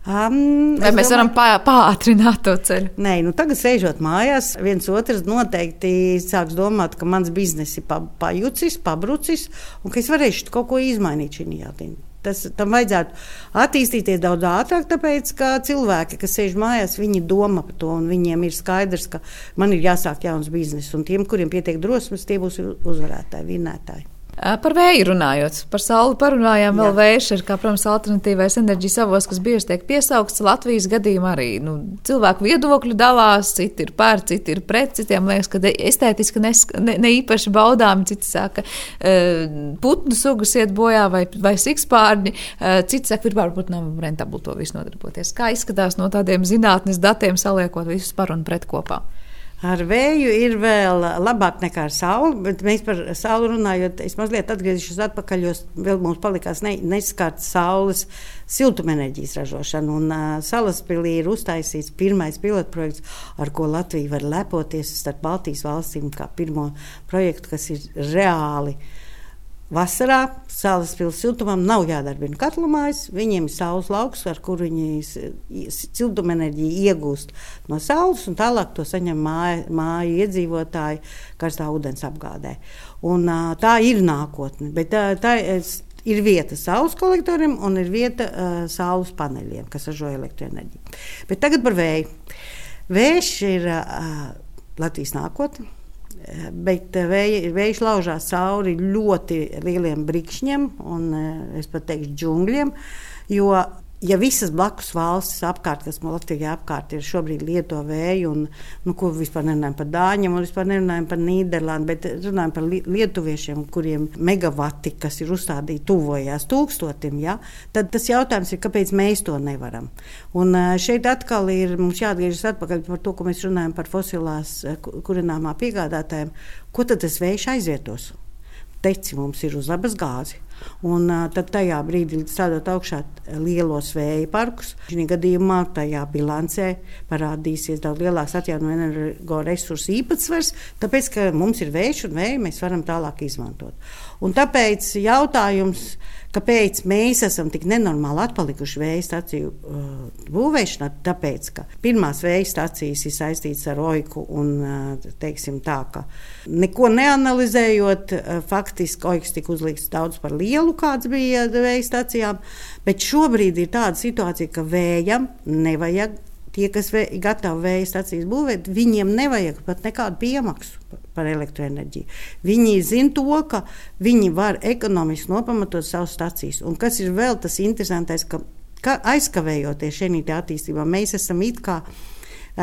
Um, Vai mēs domāju, varam pā, pātrināt to ceļu? Nē, nu tagad sēžot mājās, viens otrs noteikti sāks domāt, ka mans bizness ir pajucis, pabrucis un ka es varēšu kaut ko izmainīt šajā jādien. Tas, tam vajadzētu attīstīties daudz ātrāk, tāpēc, ka cilvēki, kas sēž mājās, viņi domā par to, un viņiem ir skaidrs, ka man ir jāsāk jauns bizness, un tiem, kuriem pietiek drosmes, tie būs uzvarētāji, vinnētāji. Par vēju runājot, par sauli parunājām, vēl vējš ir, kā, protams, alternatīvais enerģijas avots, kas bieži tiek piesaukts Latvijas gadījumā arī. Nu, cilvēku viedokļi dalās, citi ir pār, citi ir pret, citiem liekas, ka estētiski nes, ne, ne īpaši baudām, citi saka, putnu sugas iet bojā vai, vai sikspārņi, citi saka, varbūt nav rentabli to visu nodarboties. Kā izskatās no tādiem zinātnes datiem saliekot visus par un pret kopā? Ar vēju ir vēl labāk nekā ar sauli, bet mēs par sauli runājot, es mazliet atgriezīšos atpakaļ, jo vēl mums palikās ne, neskārts saules siltumenerģijas ražošana. Un uh, Salaspilī ir uztaisīts pirmais pilotprojekts, ar ko Latvija var lepoties starp Baltijas valstīm kā pirmo projektu, kas ir reāli uh, Vasarā salas pilsētas siltumam nav jādarbina katlumājas. Viņiem ir saules lauks, ar kuru viņi siltumenerģiju iegūst no saules, un tālāk to saņem māju, māju iedzīvotāji karstā ūdens apgādē. Un, tā ir nākotne. Bet tā, tā ir vieta saules kolektoriem un ir vieta uh, saules paneļiem, kas ražo elektroenerģiju. Bet tagad par vēju. Vējš ir uh, Latvijas nākotne bet eh, vēj, vējš laužās cauri ļoti lieliem brikšņiem un eh, es pat teikšu džungļiem. Jo ja visas blakus valstis apkārt, kas Latvijā apkārt ir šobrīd lieto vēju, un nu, ko vispār nerunājam par dāņiem, un vispār nerunājam par Nīderlandi, bet runājam par lietuviešiem, kuriem megawati, kas ir uzstādīti, tuvojās tūkstotim, ja? tad tas jautājums ir, kāpēc mēs to nevaram. Un šeit atkal ir mums jāatgriežas atpakaļ par to, ko mēs runājam par fosilās kurināmā piegādātājiem. Ko tad tas vējš aizvietos? Teci mums ir uz labas gāzi Un tad tajā brīdī stādot augšā lielos vēja parkus, šī gadījumā tajā bilancē parādīsies daudz lielāks atjaunojamo energoresursu īpatsvars, tāpēc, ka mums ir vējš un vēju mēs varam tālāk izmantot. Un tāpēc jautājums, kāpēc mēs esam tik nenormāli atpalikuši vēja stāciju uh, būvēšanā, tāpēc, ka pirmās vēja stācijas ir saistītas ar oiku un uh, teiksim tā, ka neko neanalizējot, uh, faktiski oiks tika uzlikts daudz par lielu, kāds bija vēja stācijām, bet šobrīd ir tāda situācija, ka vējam nevajag tie, kas vē, gatavi vēja stācijas būvēt, viņiem nevajag pat nekādu piemaksu par elektroenerģiju. Viņi zina to, ka viņi var ekonomiski nopamatot savas stācijas. Un kas ir vēl tas interesantais, ka, ka aizkavējoties šajā attīstībā, mēs esam it kā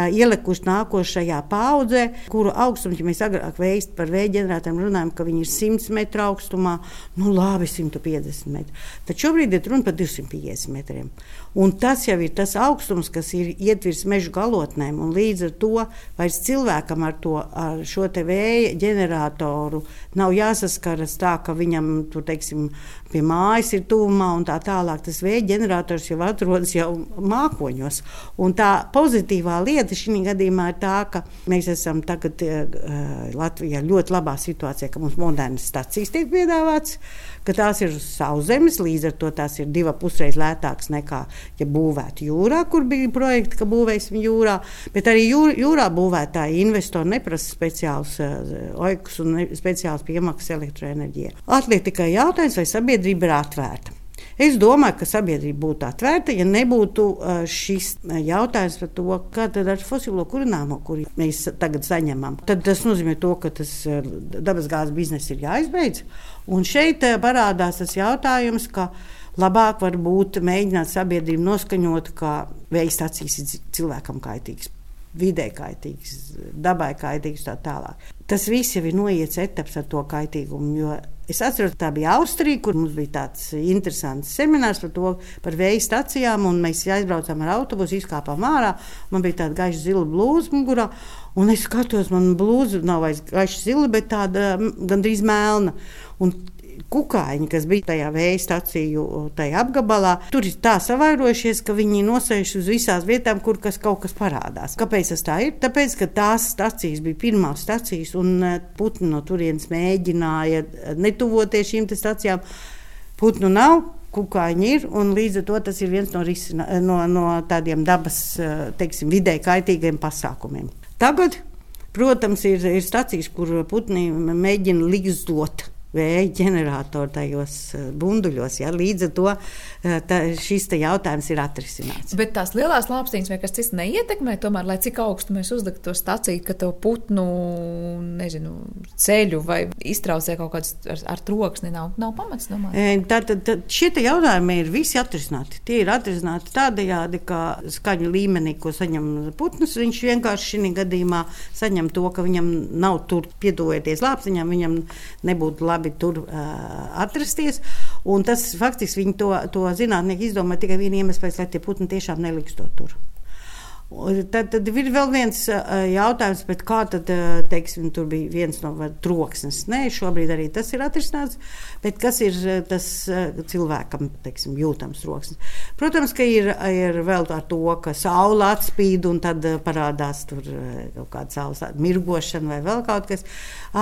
ielikuši nākošajā paudzē, kuru augstums, ja mēs agrāk veist par vēja ģeneratoriem runājam, ka viņi ir 100 metru augstumā, nu labi, 150 metri. Tad šobrīd ir runa par 250 metriem. Un tas jau ir tas augstums, kas ir ietvirs meža galotnēm, līdz ar to vairs cilvēkam ar, to, ar šo vēja ģeneratoru nav jāsaskaras tā, ka viņam tur, teiksim, pie mājas ir tuvumā un tā tālāk. Tas vēja ģenerators jau atrodas jau mākoņos. Un tā pozitīvā lieta šī gadījumā ir tā, ka mēs esam tagad uh, Latvijā ļoti labā situācijā, ka mums modernas stacijas tiek piedāvātas, ka tās ir uz sauszemes, līdz ar to tās ir divas pusreiz lētākas nekā, ja būvētu jūrā, kur bija projekti, ka būvēsim jūrā. Bet arī jūr, jūrā būvētāji investori neprasa speciālus uh, oikus un ne, speciālus piemaksas elektroenerģijai. Atliek tikai jautājums, vai sabiedrība ir atvērta. Es domāju, ka sabiedrība būtu atvērta, ja nebūtu šis jautājums par to, kā tad ar fosilo kurināmo, kuru mēs tagad saņemam. Tad tas nozīmē to, ka tas dabasgāzes bizness ir jāizbeidz. Un šeit parādās tas jautājums, ka labāk varbūt mēģināt sabiedrību noskaņot, ka vēja stācijas ir cilvēkam kaitīgas vidē kaitīgs, dabai kaitīgs tā tālāk. Tas viss jau ir noiets etaps ar to kaitīgumu. Es atceros, tā bija Austrija, kur mums bija tāds interesants seminārs par to, par vēja stacijām, un mēs aizbraucām ar autobusu, izkāpām ārā. Man bija tāda gaiša zila blūza mugurā, un es skatos, man blūza nav vairs gaiša zila, bet tāda gandrīz melna. Un kukaiņi, kas bija tajā vēja stāciju tajā apgabalā, tur ir tā savairojušies, ka viņi nosēž uz visām vietām, kur kas kaut kas parādās. Kāpēc tas tā ir? Tāpēc, ka tās stācijas bija pirmās stācijas, un eh, putni no turienes mēģināja eh, netuvoties šīm stācijām. Putnu nav, kukaiņi ir, līdz ar to tas ir viens no, risina, no, no tādiem dabas, teiksim, vidē kaitīgiem pasākumiem. Tagad, protams, ir, ir stācijas, kur putni mēģina līdzdot vēja ģeneratoru tajos eh, bunduļos. Ja? Līdz ar to eh, tā, šis jautājums ir atrisināts. Bet tās lielās lāpstīņas vai kas cits neietekmē, tomēr, lai cik augstu mēs uzliktu to staciju, ka to putnu nezinu, ceļu vai iztraucē kaut kāds ar, ar troksni, nav, nav pamats domāt. Tātad tā, šie jautājumi ir visi atrisināti. Tie ir atrisināti tādējādi, ka skaņu līmenī, ko saņem putns, viņš vienkārši šī gadījumā saņem to, ka viņam nav tur piedodieties lāpstiņām, viņam nebūtu labi tur uh, atrasties. Un tas faktiski viņi to, to zinātnieki izdomāja tikai vienu iemeslu pēc, lai tie putni tiešām neliks to tur. Tad, tad ir vēl viens jautājums, kā tad, teiksim, tur bija viens no troksnes. Nē, šobrīd arī tas ir atrisināts, bet kas ir tas cilvēkam teiksim, jūtams troksnis? Protams, ka ir, ir vēl ar to, ka saule atspīd un tad parādās tur kaut kāda saules mirgošana vai vēl kaut kas.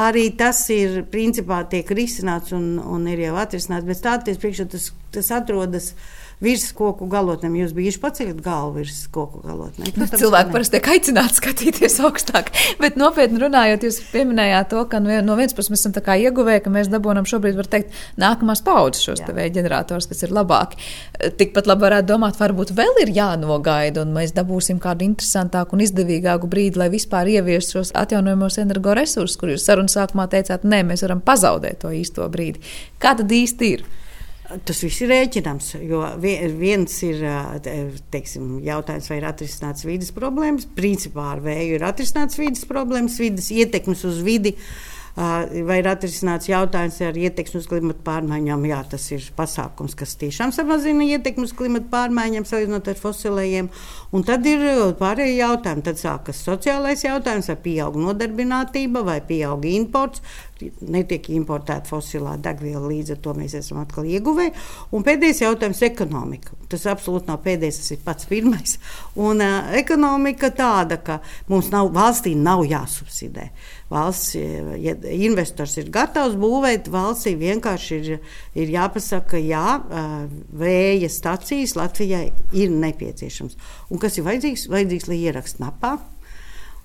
Arī tas ir principā tiek risināts un, un ir jau atrisināts, bet stāties priekšā tas, tas atrodas virs koku galotnēm. Jūs bijat paceļot galvu virs koku galotnēm. Nu, cilvēki parasti tiek aicināti skatīties augstāk. Bet nopietni runājot, jūs pieminējāt to, ka no vienas puses mēs esam ieguvēji, ka mēs dabūjam šobrīd, var teikt, nākamās paudzes šos vēja ģenerators, kas ir labāki. Tikpat labi varētu domāt, varbūt vēl ir jānogaida, un mēs dabūsim kādu interesantāku un izdevīgāku brīdi, lai vispār ieviestu šos atjaunojamos energoresursus, kur jūs sarunas sākumā teicāt, nē, mēs varam pazaudēt to īsto brīdi. Kā tad īsti ir? Tas viss ir rēķināms, jo viens ir teiksim, jautājums, vai ir atrisināts vidas problēmas. Principā ar vēju ir atrisināts vidas problēmas, vidas ietekmes uz vidi. Vai ir atrisināts jautājums ar ietekmi uz klimatu pārmaiņām. Jā, tas ir pasākums, kas tiešām samazina ietekmi uz klimatu pārmaiņām, salīdzinot ar fosilējiem. Un tad ir pārējie jautājumi. Tad sākas sociālais jautājums, vai pieaug nodarbinātība, vai pieaug imports. Netiek importēta fosilā degviela, līdz ar to mēs esam atkal ieguvēji. Un pēdējais jautājums - ekonomika. Tas absolūti nav pēdējais, tas ir pats pirmais. Un uh, ekonomika tāda, ka mums nav, valstī nav jāsubsidē. Valsts, ja investors ir gatavs būvēt, valstī vienkārši ir, ir jāpasaka, jā, vēja stacijas Latvijai ir nepieciešams. Un kas ir vajadzīgs? Vajadzīgs, lai ierakst napā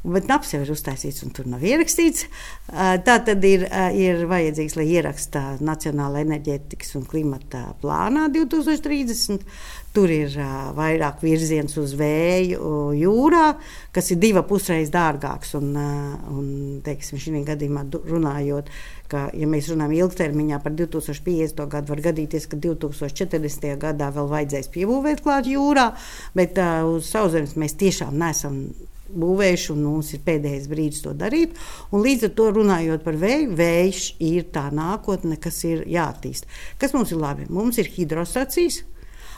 Bet naps jau ir uztaisīts un tur nav ierakstīts. Tā tad ir, ir vajadzīgs, lai ieraksta Nacionāla enerģētikas un klimata plānā 2030. Tur ir vairāk virziens uz vēju jūrā, kas ir divi pusreiz dārgāks. Un, un teiksim, šī gadījumā runājot, ka, ja mēs runājam ilgtermiņā par 2050. gadu, var gadīties, ka 2040. gadā vēl vajadzēs piebūvēt klāt jūrā, bet uz sauszemes mēs tiešām nesam būvējuši, un mums ir pēdējais brīdis to darīt. Un līdz ar to runājot par vēju, vējš ir tā nākotne, kas ir jāattīst. Kas mums ir labi? Mums ir hidrostacijas,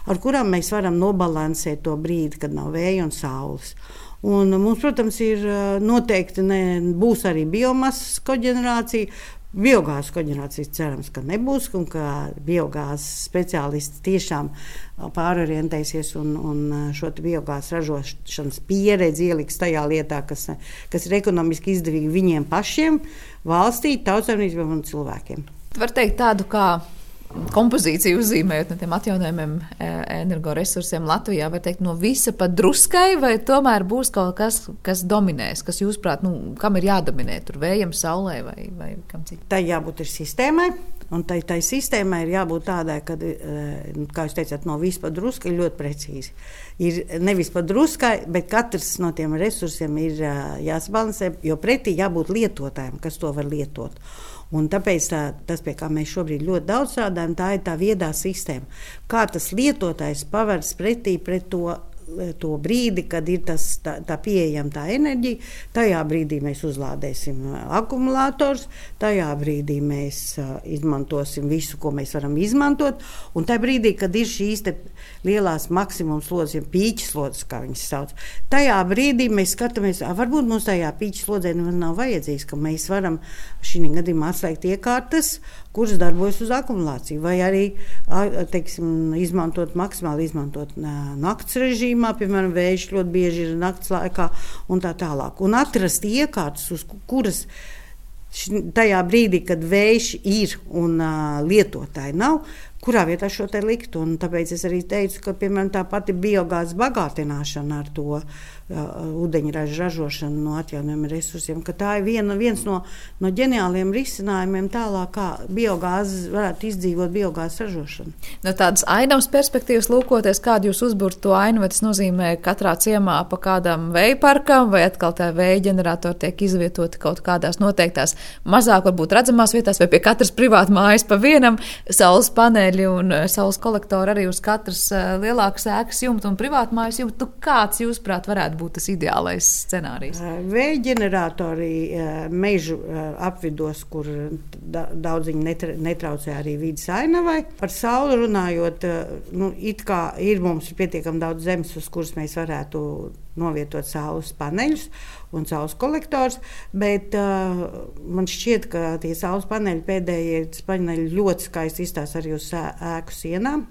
ar kurām mēs varam nobalansēt to brīdi, kad nav vēja un saules. Un mums, protams, ir noteikti ne, būs arī biomasas koģenerācija, Biogāzes koģenerācijas cerams, ka nebūs, un ka biogāzes speciālisti tiešām pārorientēsies un, un šo biogāzes ražošanas pieredzi ieliks tajā lietā, kas, kas ir ekonomiski izdevīgi viņiem pašiem, valstī, tautsēmniecībām un cilvēkiem. Var teikt tādu kā kompozīciju uzzīmējot no tiem atjaunojumiem e, energoresursiem Latvijā, vai teikt, no visa pat druskai, vai tomēr būs kaut kas, kas dominēs, kas jūsuprāt, nu, kam ir jādominē, tur vējam, saulē vai, vai kam citam? Tai jābūt ir sistēmai, un tai, tai sistēmai ir jābūt tādai, ka, e, kā jūs teicāt, no visa pat druskai ļoti precīzi. Ir nevis pat druskai, bet katrs no tiem resursiem ir e, jāsabalansē, jo pretī jābūt lietotājiem, kas to var lietot. Un tāpēc tā, tas, pie kā mēs šobrīd ļoti daudz strādājam, tā ir tā viedā sistēma. Kā tas lietotājs pavērs pretī pret to to brīdi, kad ir tas, tā, tā pieejama tā enerģija, tajā brīdī mēs uzlādēsim akumulators, tajā brīdī mēs uh, izmantosim visu, ko mēs varam izmantot. Un tajā brīdī, kad ir šīs lielās maksimums slodzes, ja pīķis slodzes, kā viņas sauc, tajā brīdī mēs skatāmies, varbūt mums tajā pīķis slodzē nav vajadzīgs, ka mēs varam šī gadījumā atslēgt iekārtas kuras darbojas uz akumulāciju, vai arī teiksim, izmantot maksimāli izmantot naktas režīmā, piemēram, vējš ļoti bieži ir naktas laikā un tā tālāk. Un atrast iekārtas, uz kuras tajā brīdī, kad vējš ir un uh, lietotāji nav, kurā vietā šo te likt. Un tāpēc es arī teicu, ka piemēram, tā pati biogāzes bagātināšana ar to ūdeņraža ražošanu no atjaunojumiem resursiem, tā ir viena, viens no, no ģeniāliem risinājumiem tālāk, kā biogāzes varētu izdzīvot biogāzes ražošanu. No tādas ainavas perspektīvas lūkoties, kādu jūs uzbūrat to ainu, vai tas nozīmē katrā ciemā pa kādam vēja parkam, vai atkal tā vēja ģeneratori tiek izvietoti kaut kādās noteiktās mazāk varbūt redzamās vietās, vai pie katras privāta mājas pa vienam saules paneļi un saules kolektori arī uz katras lielākas ēkas jumta un privātmājas jumta. Kāds, jūsuprāt, varētu būt tas ideālais scenārijs? Vēja ģeneratori mežu apvidos, kur daudziņi netraucē arī vidas ainavai. Par sauli runājot, nu, it kā ir mums pietiekami daudz zemes, uz kuras mēs varētu novietot saules paneļus un saules kolektors. Bet uh, man šķiet, ka tie saules paneļi pēdējie paneļi ļoti skaisti izstāsta arī uz ēku sienām,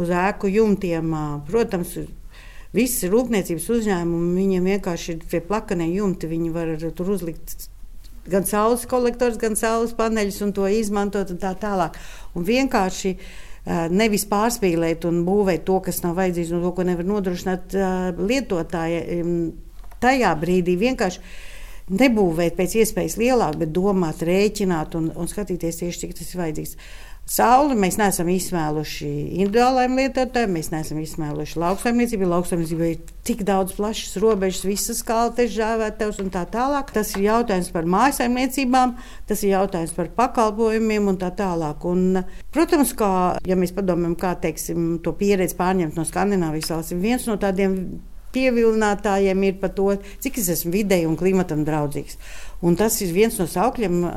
uz ēku jumtiem. Uh, protams, Visi rūpniecības uzņēmumi, viņiem vienkārši ir tie plakanie jumti, viņi var tur uzlikt gan saules kolektors, gan saules paneļus un to izmantot un tā tālāk. Un vienkārši uh, nevis pārspīlēt un būvēt to, kas nav vajadzīgs un to, ko nevar nodrošināt uh, lietotājiem tajā brīdī vienkārši nebūvēt pēc iespējas lielāk, bet domāt, rēķināt un, un skatīties tieši, cik tas ir vajadzīgs. Sauli mēs neesam izsmēluši individuālajiem lietotājiem, mēs neesam izsmēluši lauksaimniecību. Lauksaimniecībai ir tik daudz plašas robežas, visas kaltes, žāvētavs un tā tālāk. Tas ir jautājums par mājasaimniecībām, tas ir jautājums par pakalpojumiem un tā tālāk. Un, protams, kā, ja mēs padomājam, kā teiksim, to pieredzi pārņemt no Skandināvijas valstīm, viens no tādiem pievilinātājiem ir par to, cik es esmu videi un klimatam draudzīgs. Un tas ir viens no saukļiem uh,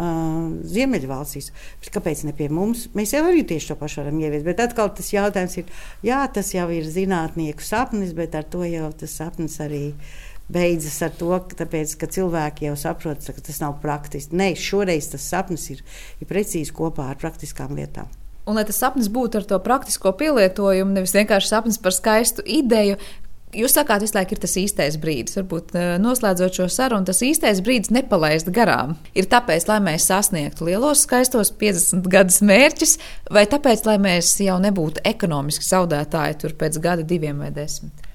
Ziemeļvalstīs. Kāpēc ne pie mums? Mēs jau arī tieši to pašu varam ieviest. Bet atkal tas jautājums ir, jā, tas jau ir zinātnieku sapnis, bet ar to jau tas sapnis arī beidzas ar to, tāpēc, ka cilvēki jau saprot, ka tas nav praktiski. Nē, šoreiz tas sapnis ir, ir precīzi kopā ar praktiskām lietām. Un, lai tas sapnis būtu ar to praktisko pielietojumu, nevis vienkārši sapnis par skaistu ideju, Jūs sakāt, visu laiku ir tas īstais brīdis. Varbūt eh, noslēdzot šo sarunu, tas īstais brīdis nepalaist garām. Ir tāpēc, lai mēs sasniegtu lielos, skaistos 50 gadus mērķus, vai tāpēc, lai mēs jau nebūtu ekonomiski zaudētāji tur pēc gada, diviem vai desmit?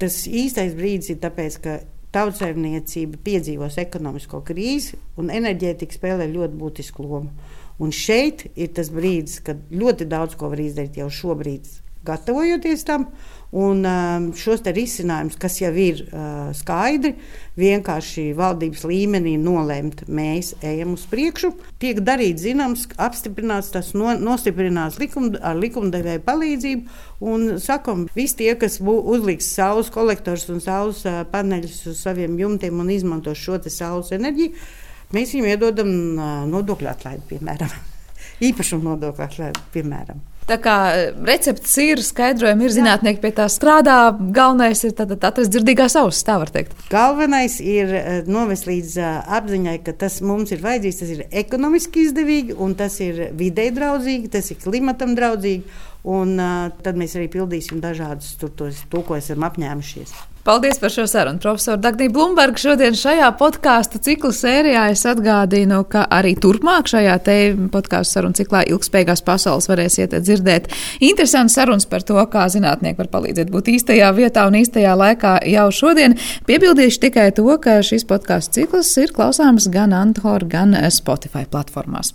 Tas īstais brīdis ir tāpēc, ka tautsēmniecība piedzīvos ekonomisko krīzi un enerģētika spēlē ļoti būtisku lomu. Un šeit ir tas brīdis, kad ļoti daudz ko var izdarīt jau šobrīd, gatavojoties tam. Un um, šos risinājumus, kas jau ir uh, skaidri, vienkārši valdības līmenī nolemt, mēs ejam uz priekšu. Tiek darīts zināms, apstiprināts, tas no, nostiprināts likum, ar likumdevēju palīdzību. Un sakam, visi tie, kas uzliks saules kolektors un saules uh, paneļus uz saviem jumtiem un izmanto šo saules enerģiju, mēs viņiem iedodam uh, nodokļu atlaidi, piemēram, īpašumu nodokļu atlaidi, piemēram. Tā kā e, recepts ir, skaidrojumi ir, zinātnieki pie tā strādā. Galvenais ir atrast dzirdīgās ausis, tā var teikt. Galvenais ir e, novest līdz e, apziņai, ka tas mums ir vajadzīgs, tas ir ekonomiski izdevīgi, un tas ir videi draudzīgi, tas ir klimatam draudzīgi. Un uh, tad mēs arī pildīsim dažādus tur, tos, to, ko esam apņēmušies. Paldies par šo sarunu. Profesor Dagnija Blumberga šodien šajā podkāstu ciklu sērijā es atgādinu, ka arī turpmāk šajā te podkāstu sarunu ciklā ilgspējīgās pasaules varēsiet dzirdēt interesantas sarunas par to, kā zinātnieki var palīdzēt būt īstajā vietā un īstajā laikā jau šodien. Piebildīšu tikai to, ka šis podkāstu cikls ir klausāms gan Anthor, gan Spotify platformās.